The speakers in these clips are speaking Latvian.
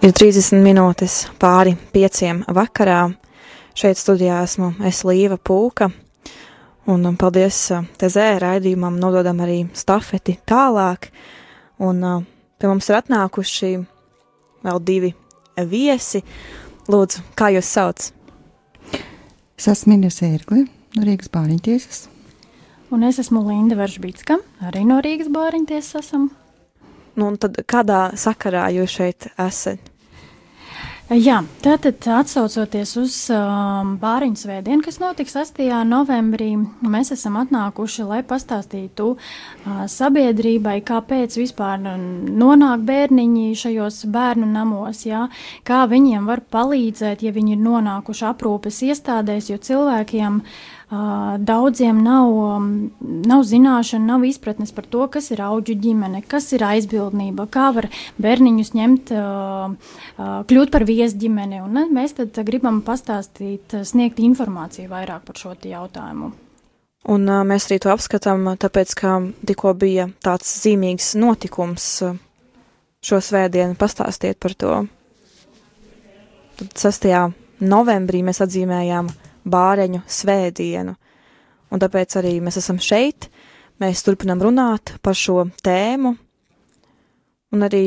Ir 30 minūtes pāri pieciem vakarā. Šeit studijā esmu es Līva Pūka. Un paldies Tezē raidījumam, nododam arī stafeti tālāk. Un pie mums ir atnākuši vēl divi viesi. Lūdzu, kā jūs sauc? Es esmu Minēs Ērgli no Rīgas bāriņtiesas. Un es esmu Linda Varžbītska, arī no Rīgas bāriņtiesas esam. Nu, un tad kādā sakarā jūs šeit esat? Jā, tātad atsaucoties uz um, bāriņu svētdienu, kas notiks 8. novembrī, mēs esam atnākuši, lai pastāstītu uh, sabiedrībai, kāpēc vispār nonāk bērniņi šajos bērnu namos, jā, kā viņiem var palīdzēt, ja viņi ir nonākuši aprūpes iestādēs, jo cilvēkiem uh, Daudziem nav, nav zināšana, nav izpratnes par to, kas ir auģu ģimene, kas ir aizbildnība, kā var bērniņus ņemt, kļūt par viesģimeni. Un mēs tad gribam pastāstīt, sniegt informāciju vairāk par šo jautājumu. Un uh, mēs arī to apskatām, tāpēc, ka tikko bija tāds zīmīgs notikums šo svētdienu. Pastāstiet par to. Tad 6. novembrī mēs atzīmējām bāreņu svētdienu. Un tāpēc arī mēs esam šeit, mēs turpinam runāt par šo tēmu, un arī,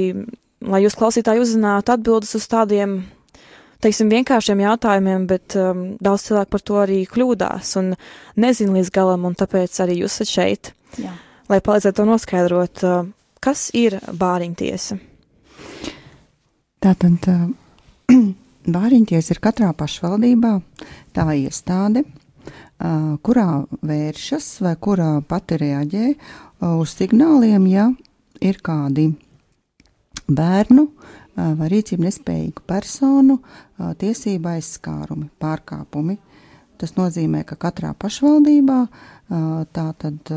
lai jūs klausītāji uzzinātu atbildes uz tādiem, teiksim, vienkāršiem jautājumiem, bet um, daudz cilvēku par to arī kļūdās un nezin līdz galam, un tāpēc arī jūs esat šeit, Jā. lai palīdzētu to noskaidrot, uh, kas ir bāriņtiesa. Tātad uh, bāriņtiesa ir katrā pašvaldībā, tā iestāde, kurā vēršas vai kurā pati reaģē uz signāliem, ja ir kādi bērnu vai rīcību nespējīgu personu tiesība aizskārumi, pārkāpumi. Tas nozīmē, ka katrā pašvaldībā tātad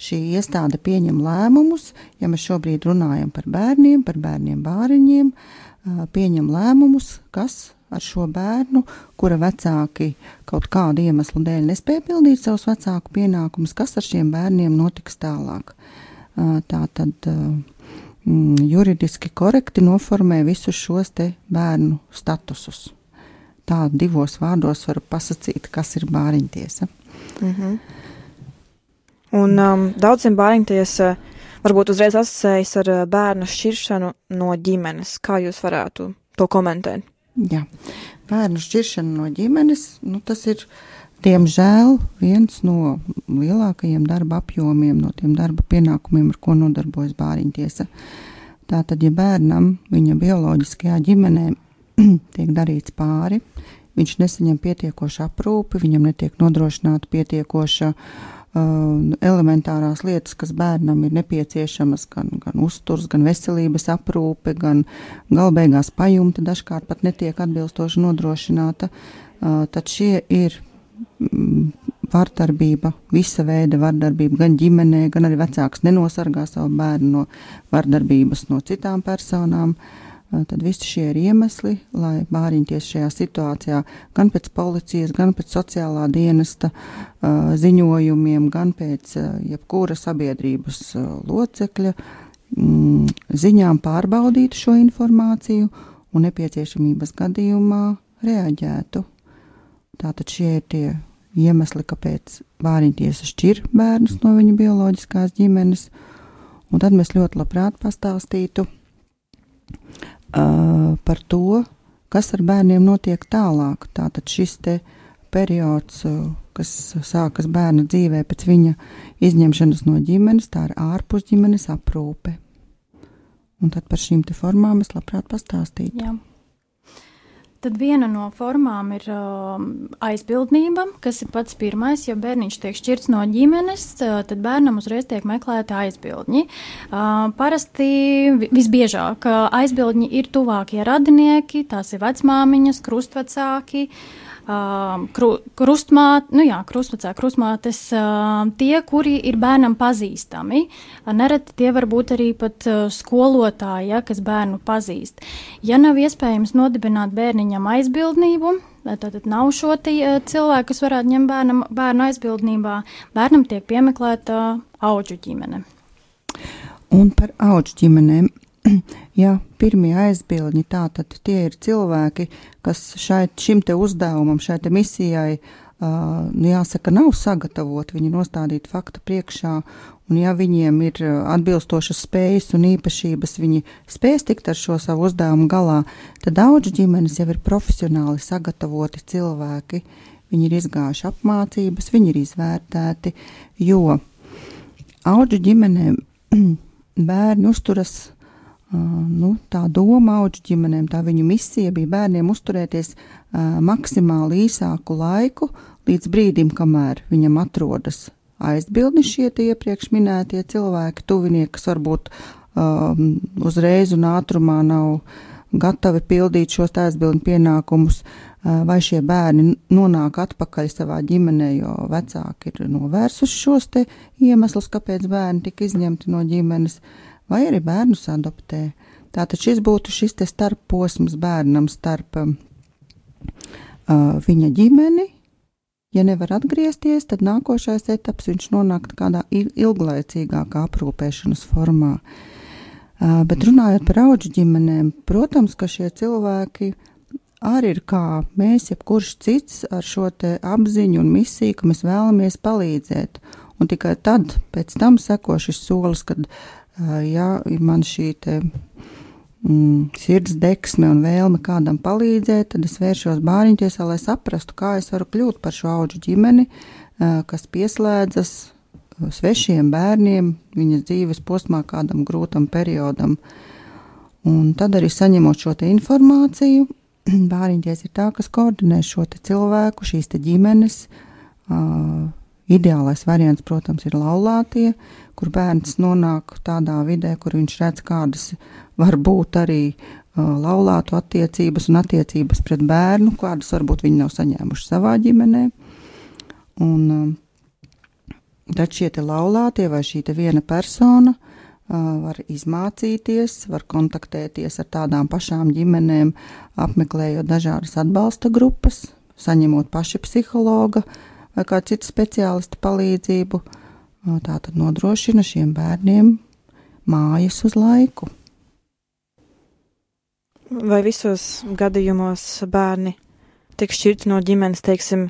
šī iestāde pieņem lēmumus, ja mēs šobrīd runājam par bērniem, par bērniem bāriņiem, pieņem lēmumus, kas ar šo bērnu, kura vecāki kaut kādu iemeslu dēļ nespēja pildīt savus vecāku pienākumus, kas ar šiem bērniem notiks tālāk. Tā tad mm, juridiski korekti noformē visus šos te bērnu statusus. Tā divos vārdos var pasakīt, kas ir bāriņtiesa. -hmm. Un um, daudziem bāriņtiesa varbūt uzreiz asociējas ar bērnu šķiršanu no ģimenes. Kā jūs varētu to komentēt? Jā, bērnu šķiršana no ģimenes, nu, tas ir diemžēl viens no lielākajiem darba apjomiem, no tiem darba pienākumiem, ar ko nodarbojas bāriņtiesa. Tātad, ja bērnam viņa bioloģiskajā ģimenē tiek darīts pāri, viņš nesaņem pietiekošu aprūpi, viņam netiek nodrošināta pietiekoša Uh, elementārās lietas, kas bērnam ir nepieciešamas, gan, gan uzturs, gan veselības aprūpe, gan galbeigās pajumta dažkārt pat netiek atbilstoši nodrošināta, uh, tad šie ir mm, vardarbība, visa veida vardarbība gan ģimenē, gan arī vecāks nenosargā savu bērnu no vardarbības no citām personām. Uh, Tad visi šie ir iemesli, lai bāriņties šajā situācijā gan pēc policijas, gan pēc sociālā dienesta uh, ziņojumiem, gan pēc uh, jebkura sabiedrības uh, locekļa mm, ziņām pārbaudītu šo informāciju un nepieciešamības gadījumā reaģētu. Tātad šie ir tie iemesli, kāpēc bāriņtiesa šķir bērnus no viņa bioloģiskās ģimenes, un tad mēs ļoti labprāt pastāstītu uh, par to, kas ar bērniem notiek tālāk. Tātad šis te periods, kas sākas bērna dzīvē pēc viņa izņemšanas no ģimenes, tā ir ārpus ģimenes aprūpe. Un tad par šīm formām es labprāt pastāstītu. Jā. Tad viena no formām ir uh, aizbildnība, kas ir pats pirmais. Ja bērniņš tiek šķirts no ģimenes, uh, tad bērnam uzreiz tiek meklēta aizbildņi. Uh, parasti visbiežāk aizbildņi ir tuvākie radinieki, tās ir vecmāmiņas, krustvecāki. Uh, uh, kru, krustmāt, nu jā, krustvecā, krustmātes, uh, tie, kuri ir bērnam pazīstami. Uh, nereti tie var būt arī pat uh, skolotāji, ja, kas bērnu pazīst. Ja nav iespējams nodibināt bērniņam aizbildnību, Tātad nav šo uh, cilvēku, kas varētu ņemt bērnam, bērnu aizbildnībā. Bērnam tiek piemeklēta auģu ģimene. Un par auģu ģimenēm ja pirmie aizbildņi, tātad tie ir cilvēki, kas šai, šim te uzdevumam, šai te misijai, uh, jāsaka, nav sagatavoti, viņi nostādīti faktu priekšā, un ja viņiem ir atbilstošas spējas un īpašības, viņi spēs tikt ar šo savu uzdevumu galā, tad daudz ģimenes jau ir profesionāli sagatavoti cilvēki, viņi ir izgājuši apmācības, viņi ir izvērtēti, jo auģu ģimenēm bērni uzturas nu, tā doma auģu ģimenēm, tā viņu misija bija bērniem uzturēties uh, maksimāli īsāku laiku, līdz brīdim, kamēr viņam atrodas aizbildni šie iepriekš minētie cilvēki, tuvinieki, kas varbūt um, uzreiz un ātrumā nav gatavi pildīt šos aizbildņu pienākumus, uh, vai šie bērni nonāk atpakaļ savā ģimenē, jo vecāki ir novērsuši šos iemeslus, kāpēc bērni tika izņemti no ģimenes. Uh, vai arī bērnus adoptē. Tātad šis būtu šis starposms bērnam starp uh, viņa ģimeni. Ja nevar atgriezties, tad nākošais etaps viņš nonāk kādā ilglaicīgākā aprūpēšanas formā. Uh, bet runājot par auģu ģimenēm, protams, ka šie cilvēki arī ir kā mēs, jebkurš cits, ar šo apziņu un misiju, ka mēs vēlamies palīdzēt. Un tikai tad, pēc tam seko šis solis, kad ja man šī te, mm, sirds deksme un vēlme kādam palīdzēt, tad es vēršos bāriņtiesā, lai saprastu, kā es varu kļūt par šo auģu ģimeni, kas pieslēdzas svešiem bērniem viņas dzīves posmā kādam grūtam periodam. Un tad arī saņemot šo informāciju, bāriņties ir tā, kas koordinē šo cilvēku, šīs ģimenes. Uh, Ideālais variants, protams, ir laulātie, kur bērns nonāk tādā vidē, kur viņš redz, kādas var būt arī uh, laulātu attiecības un attiecības pret bērnu, kādas varbūt viņi nav saņēmuši savā ģimenē. Un, uh, tad šie laulātie vai šī viena persona uh, var izmācīties, var kontaktēties ar tādām pašām ģimenēm, apmeklējot dažādas atbalsta grupas, saņemot paši psihologa vai kā cita speciālista palīdzību. Tā tad nodrošina šiem bērniem mājas uz laiku. Vai visos gadījumos bērni tiek šķirti no ģimenes, teiksim,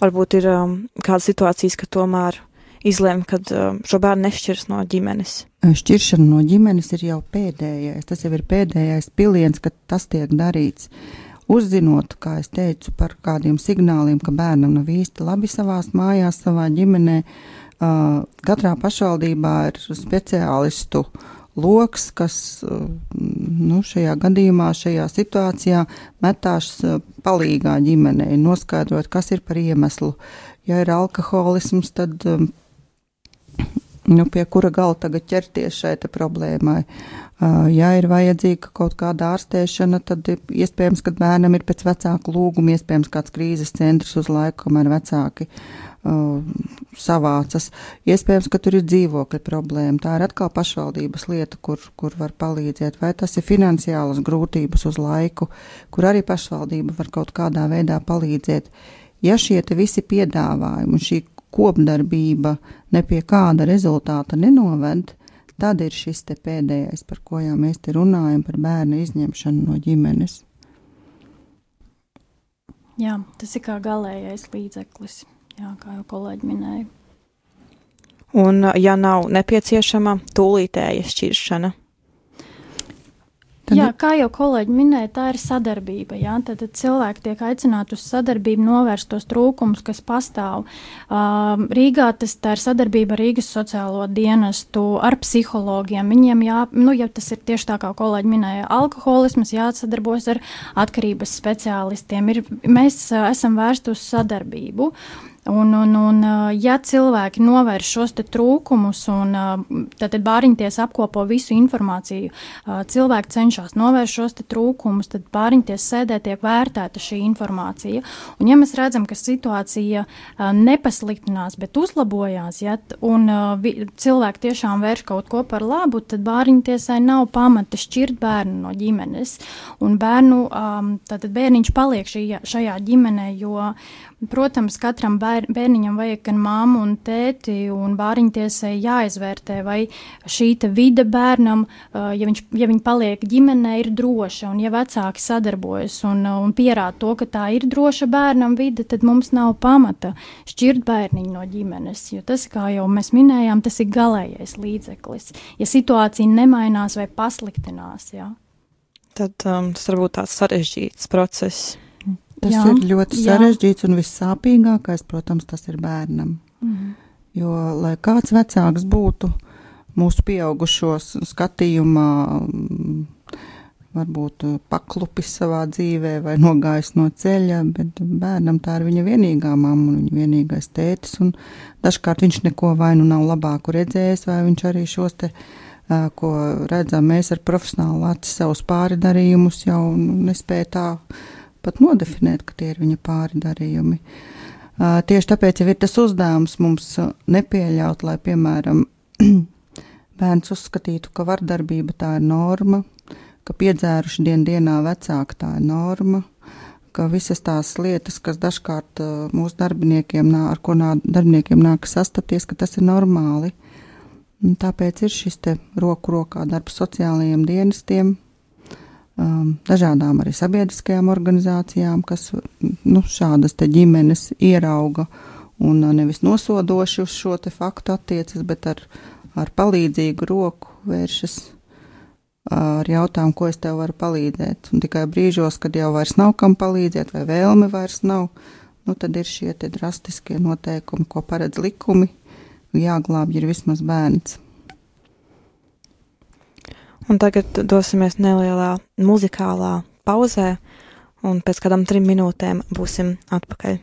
varbūt ir um, kādas situācijas, ka tomēr izlēma, ka um, šo bērnu nešķirs no ģimenes? Šķiršana no ģimenes ir jau pēdējais, tas jau ir pēdējais piliens, kad tas tiek darīts. Uh, uzzinot, kā es teicu, par kādiem signāliem, ka bērnam nav īsti labi savā mājās, savā ģimenē. Uh, katrā pašvaldībā ir speciālistu lokus, kas uh, nu, šajā gadījumā, šajā situācijā metās uh, palīgā ģimenei, noskaidrot, kas ir par iemeslu. Ja ir alkoholisms, tad um, nu, pie kura gala tagad ķerties šai problēmai. Uh, ja ir vajadzīga kaut kāda ārstēšana, tad iespējams, ka bērnam ir pēc vecāku lūguma, iespējams, kāds krīzes centrs uz laiku, kamēr vecāki uh, savācas. Iespējams, ka tur ir dzīvokļa problēma. Tā ir atkal pašvaldības lieta, kur, kur var palīdzēt. Vai tas ir finansiālas grūtības uz laiku, kur arī pašvaldība var kaut kādā veidā palīdzēt. Ja šie visi piedāvājumi un šī kopdarbība ne pie kāda rezultāta nenoved, tad ir šis pēdējais, par ko jau mēs te runājam, par bērnu izņemšanu no ģimenes. Jā, tas ir kā galīgais līdzeklis, jā, kā jau kolēģi minēja. Un, ja nav nepieciešama tūlītēja šķiršana, Tad... Jā, kā jau kolēģi minēja, tā ir sadarbība. Jā? Tad, tad cilvēki tiek aicināti uz sadarbību, novērst tos trūkumus, kas pastāv. Uh, Rīgā tas ir sadarbība ar Rīgas sociālo dienestu, ar psihologiem. Viņiem, jā, nu, ja tas ir tieši tā, kā kolēģi minēja, alkoholisms, jāsadarbojas ar atkarības speciālistiem. Ir, mēs uh, esam vērsti uz sadarbību. Un, un, un, ja cilvēki novērš šos trūkumus, un tad bāriņties apkopo visu informāciju, cilvēki cenšas novērst šos trūkumus, tad bāriņties sēdē tiek vērtēta šī informācija. Un, ja mēs redzam, ka situācija nepasliktinās, bet uzlabojās, ja, un cilvēki tiešām vērš kaut ko par labu, tad bāriņtiesai nav pamata šķirt bērnu no ģimenes. Un bērnu, tātad bērniņš paliek šajā, šajā ģimenē, jo, protams, katram bēr, bērniņam vajag gan māmu un tēti, un bāriņtiesai jāizvērtē, vai šī vide bērnam, ja viņš, ja viņa paliek ģimenē, ir droša, un ja vecāki sadarbojas un, un pierāda to, ka tā ir droša bērnam vide, tad mums nav pamata šķirt bērniņu no ģimenes, jo tas, kā jau mēs minējām, tas ir galējais līdzeklis. Ja situācija nemainās vai pasliktinās, jā. Tad um, tas var būt tāds sarežģīts process. Tas jā, ir ļoti sarežģīts jā. un vissāpīgākais, protams, tas ir bērnam. Mm. Jo, lai kāds vecāks būtu mūsu pieaugušos skatījumā, varbūt paklupis savā dzīvē vai nogājis no ceļa, bet bērnam tā ir viņa vienīgā mamma un viņa vienīgais tētis, un dažkārt viņš neko vai nu nav labāku redzējis, vai viņš arī šos te, ko redzam mēs ar profesionālu aci savus pāridarījumus jau nu, nespēja tā pat nodefinēt, ka tie ir viņa pāridarījumi. Tieši tāpēc jau ir tas uzdevums mums nepieļaut, lai, piemēram, bērns uzskatītu, ka vardarbība tā ir norma, ka piedzēruši dien dienā vecāki tā ir norma, ka visas tās lietas, kas dažkārt mūsu darbiniekiem, nā, ar ko nā, darbiniekiem nāk sastapties, ka tas ir normāli. Un tāpēc ir šis te roku rokā darbs sociālajiem dienestiem, um, dažādām arī sabiedriskajām organizācijām, kas nu, šādas ģimenes ierauga un uh, nevis nosodoši uz šo faktu attiecas, bet ar, ar palīdzīgu roku vēršas uh, ar jautājumu, ko es tev varu palīdzēt. Un tikai brīžos, kad jau vairs nav kam palīdzēt, vai vēlme vairs nav, nu, tad ir šie drastiskie noteikumi, ko paredz likumi. Jāglābj ir vismaz bērns. Un tagad dosimies nelielā muzikālā pauzē, un pēc kādām trim minūtēm būsim atpakaļ.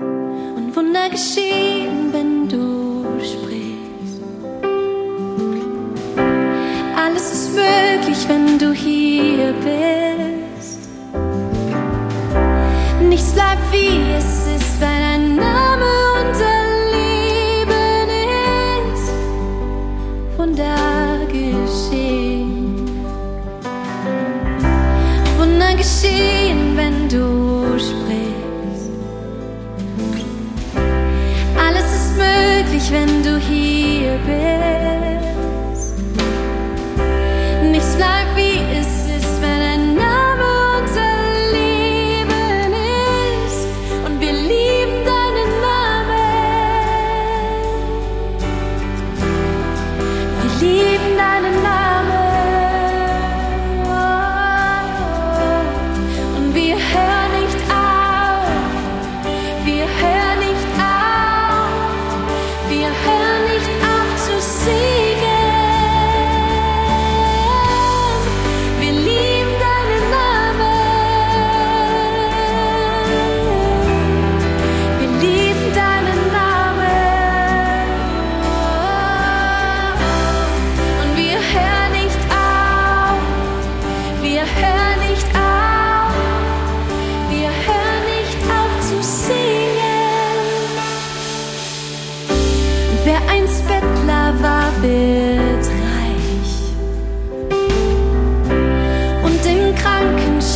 Un Wunder geschehen, wenn du sprichst. Alles ist möglich, wenn du hier bist. Nichts bleibt wie es ist, weil dein Name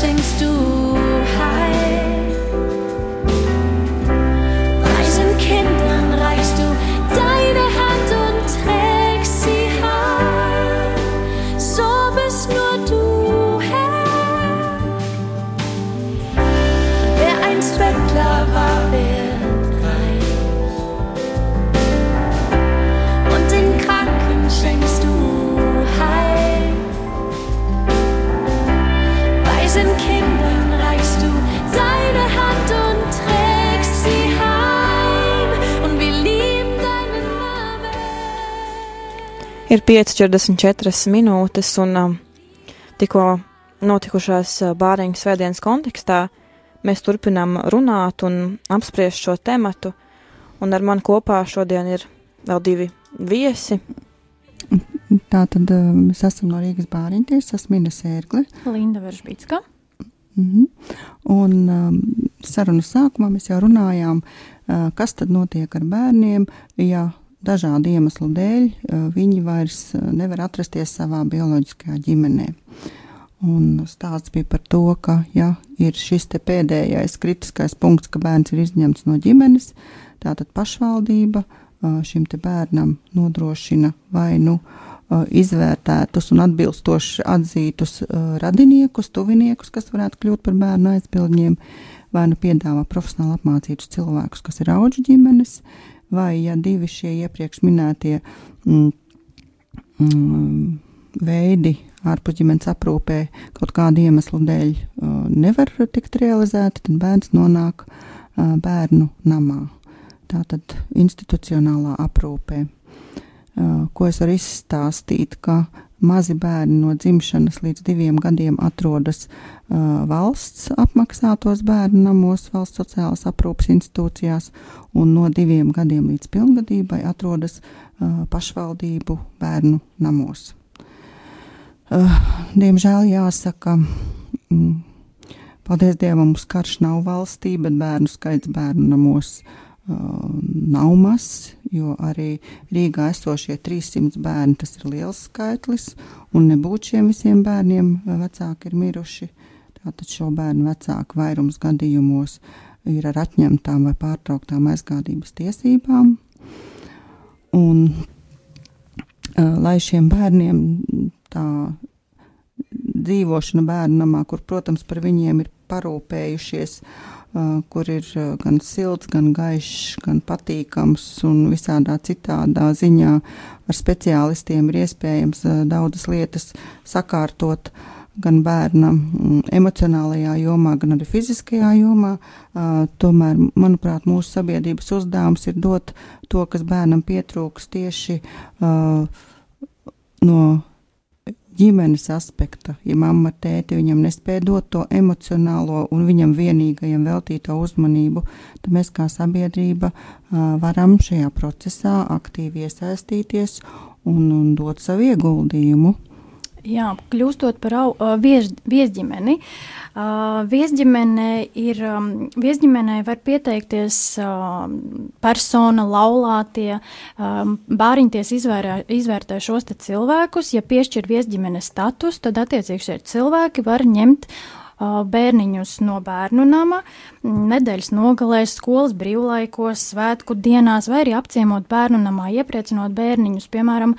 Things to Ir 5,44 minūtes, un um, tikko notikušās uh, bāriņu svētdienas kontekstā mēs turpinām runāt un apspriest šo tematu, un ar mani kopā šodien ir vēl divi viesi. Tā tad uh, mēs esam no Rīgas bāriņties, esmu Mina Sērgle. Linda Veržbītska. Mm -hmm. Un um, sarunas sākumā mēs jau runājām, uh, kas tad notiek ar bērniem, ja dažādu iemeslu dēļ viņi vairs nevar atrasties savā bioloģiskajā ģimenē. Un stāsts bija par to, ka, ja ir šis pēdējais kritiskais punkts, ka bērns ir izņemts no ģimenes, tātad pašvaldība šim bērnam nodrošina vai nu izvērtētus un atbilstoši atzītus radiniekus, tuviniekus, kas varētu kļūt par bērnu aizbildņiem, vai nu piedāvā profesionāli apmācītus cilvēkus, kas ir auģu ģimenes, vai ja divi šie iepriekš minētie mm, mm, veidi ārpus ģimenes aprūpē kaut kādu iemeslu dēļ uh, nevar tikt realizēti, tad bērns nonāk uh, bērnu namā. Tātad institucionālā aprūpē. Uh, ko es varu izstāstīt, ka mazi bērni no dzimšanas līdz diviem gadiem atrodas uh, valsts apmaksātos bērnu namos, valsts sociālās aprūpas institūcijās, un no diviem gadiem līdz pilngadībai atrodas uh, pašvaldību bērnu namos. Uh, diemžēl jāsaka, mm, paldies Dievam, mums karš nav valstī, bet bērnu skaits bērnu namos uh, nav mazs, jo arī Rīgā esošie 300 bērni tas ir liels skaitlis, un nebūt šiem visiem bērniem vecāki ir miruši. Tātad šo bērnu vecāku vairums gadījumos ir ar atņemtām vai pārtrauktām aizgādības tiesībām. Un, uh, lai šiem bērniem tā dzīvošana bērnu namā, kur, protams, par viņiem ir parūpējušies, uh, kur ir gan silts, gan gaišs, gan patīkams un visādā citādā ziņā ar speciālistiem ir iespējams daudzas lietas sakārtot gan bērna mm, emocionālajā jomā, gan arī fiziskajā jomā. Tomēr, manuprāt, mūsu sabiedrības uzdevums ir dot to, kas bērnam pietrūks tieši no ģimenes aspekta. Ja mamma, tēti viņam nespēja dot to emocionālo un viņam vienīgajam veltīto uzmanību, tad mēs kā sabiedrība varam šajā procesā aktīvi iesaistīties un, un dot savu ieguldījumu. Jā, kļūstot par au, vies, viesģimeni. Viesģimene ir, viesģimenei var pieteikties persona, laulātie, bāriņties izvērē, izvērtē šos cilvēkus. Ja piešķir viesģimenes status, tad attiecīgi šie cilvēki var ņemt bērniņus no bērnu nama, nedēļas nogalēs, skolas brīvlaikos, svētku dienās, vai arī apciemot bērnu namā, iepriecinot bērniņus, piemēram,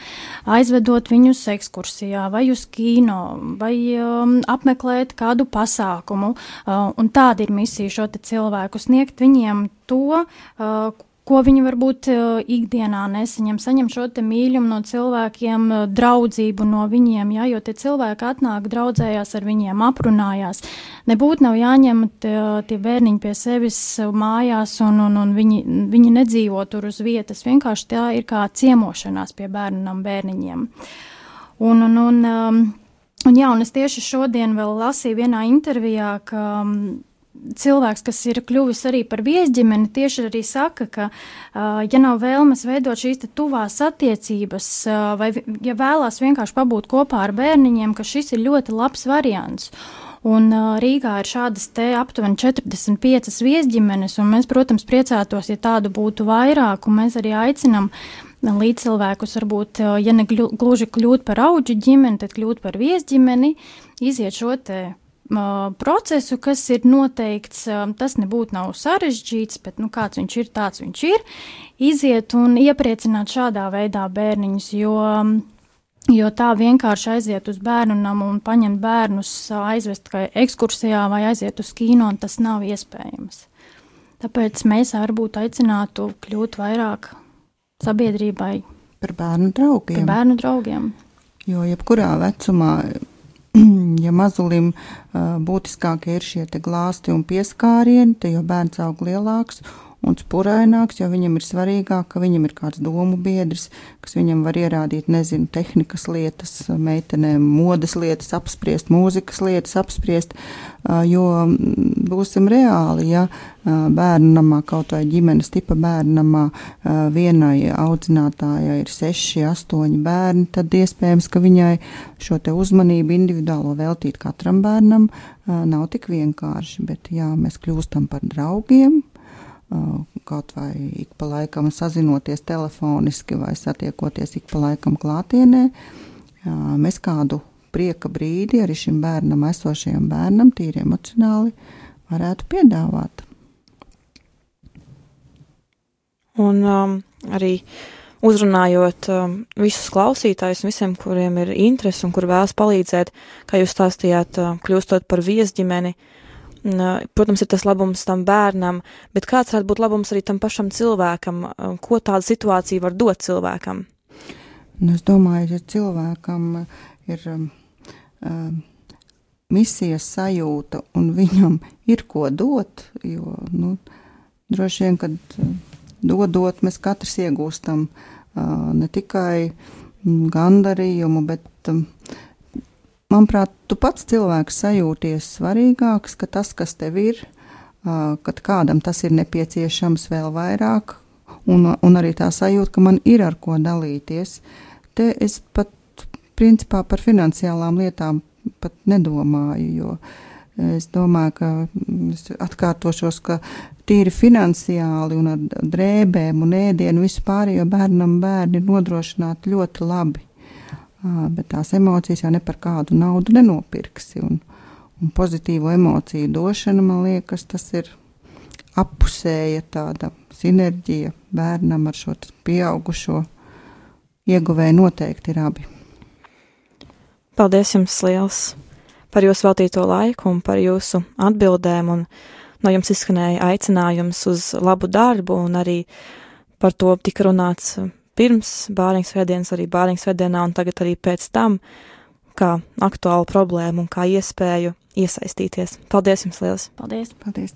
aizvedot viņus ekskursijā vai uz kino, vai um, apmeklēt kādu pasākumu. Uh, tāda ir misija šo cilvēku sniegt viņiem to, uh, ko viņi varbūt uh, ikdienā nesaņem. Saņem šo mīlumu no cilvēkiem, uh, draudzību no viņiem, ja, jo tie cilvēki atnāk, draudzējās ar viņiem, aprunājās. Nebūtu nav jāņem tie, tie bērniņi pie sevis mājās, un, un, un viņi, viņi nedzīvo tur uz vietas. Vienkārši tā ir kā ciemošanās pie bērnam bērniņiem. Un, un, un, um, un, jā, un es tieši šodien vēl lasīju vienā intervijā, ka um, cilvēks, kas ir kļuvis arī par viesģimeni, tieši arī saka, ka, ja nav vēlmes veidot šīs tuvās attiecības, vai ja vēlās vienkārši pabūt kopā ar bērniņiem, ka šis ir ļoti labs variants. Un Rīgā ir šādas te aptuveni 45 viesģimenes, un mēs, protams, priecātos, ja tādu būtu vairāk, un mēs arī aicinam līdzcilvēkus, varbūt, ja ne gluži kļūt par auģu ģimeni, tad kļūt par viesģimeni, iziet šo te procesu, kas ir noteikts, tas nebūtu nav sarežģīts, bet nu, kāds viņš ir, tāds viņš ir. Iziet un iepriecināt šādā veidā bērniņus, jo, jo tā vienkārši aiziet uz bērnu namu un paņemt bērnus, aizvest ekskursijā vai aiziet uz kino, tas nav iespējams. Tāpēc mēs varbūt aicinātu kļūt vairāk sabiedrībai par bērnu draugiem. Par bērnu draugiem. Jo jebkurā vecumā ja mazulim būtiskākie ir šie glāsti un pieskārieni, tad jau bērns aug lielāks un spuraināks, jo viņam ir svarīgāk, ka viņam ir kāds domu biedrs, kas viņam var ierādīt, nezinu, tehnikas lietas, meitenēm, modes lietas, apspriest, mūzikas lietas, apspriest, jo būsim reāli, ja bērnu namā, kaut vai ģimenes tipa bērnu namā, vienai audzinātājai ir seši, astoņi bērni, tad iespējams, ka viņai šo te uzmanību individuālo veltīt katram bērnam nav tik vienkārši, bet jā, mēs kļūstam par draugiem, kaut vai ik pa laikam sazinoties telefoniski vai satiekoties ik pa laikam klātienē, mēs kādu prieka brīdi arī šim bērnam, esošajam bērnam, tīri emocionāli, varētu piedāvāt. Un um, arī uzrunājot um, visus klausītājus, visiem, kuriem ir interesi un kur vēlas palīdzēt, kā jūs stāstījāt, uh, kļūstot par viesģimeni. Uh, protams, ir tas labums tam bērnam, bet kāds varētu būt labums arī tam pašam cilvēkam? Uh, ko tāda situācija var dot cilvēkam? Nu, es domāju, ja cilvēkam ir um, um, misijas sajūta un viņam ir ko dot, jo nu, droši vien, kad. Uh, dodot, mēs katrs iegūstam ne tikai gandarījumu, bet, manuprāt, tu pats cilvēks sajūties svarīgāks, ka tas, kas tev ir, kad kādam tas ir nepieciešams vēl vairāk, un, un arī tā sajūta, ka man ir ar ko dalīties. Te es pat principā par finansiālām lietām pat nedomāju, jo es domāju, ka es atkārtošos, ka tīri finansiāli un ar drēbēm un ēdienu vispārējo bērnam bērni ir nodrošināti ļoti labi. Bet tās emocijas jau ne par kādu naudu nenopirksi. Un, un pozitīvo emociju došana, man liekas, tas ir appusēja tāda sinerģija bērnam ar šo pieaugušo ieguvēju noteikti ir abi. Paldies jums liels par jūsu veltīto laiku un par jūsu atbildēm un no jums izskanēja aicinājums uz labu darbu, un arī par to tika runāts pirms bāriņas vēdienas, arī bāriņas vēdienā, un tagad arī pēc tam, kā aktuālu problēmu un kā iespēju iesaistīties. Paldies jums liels! Paldies! Paldies.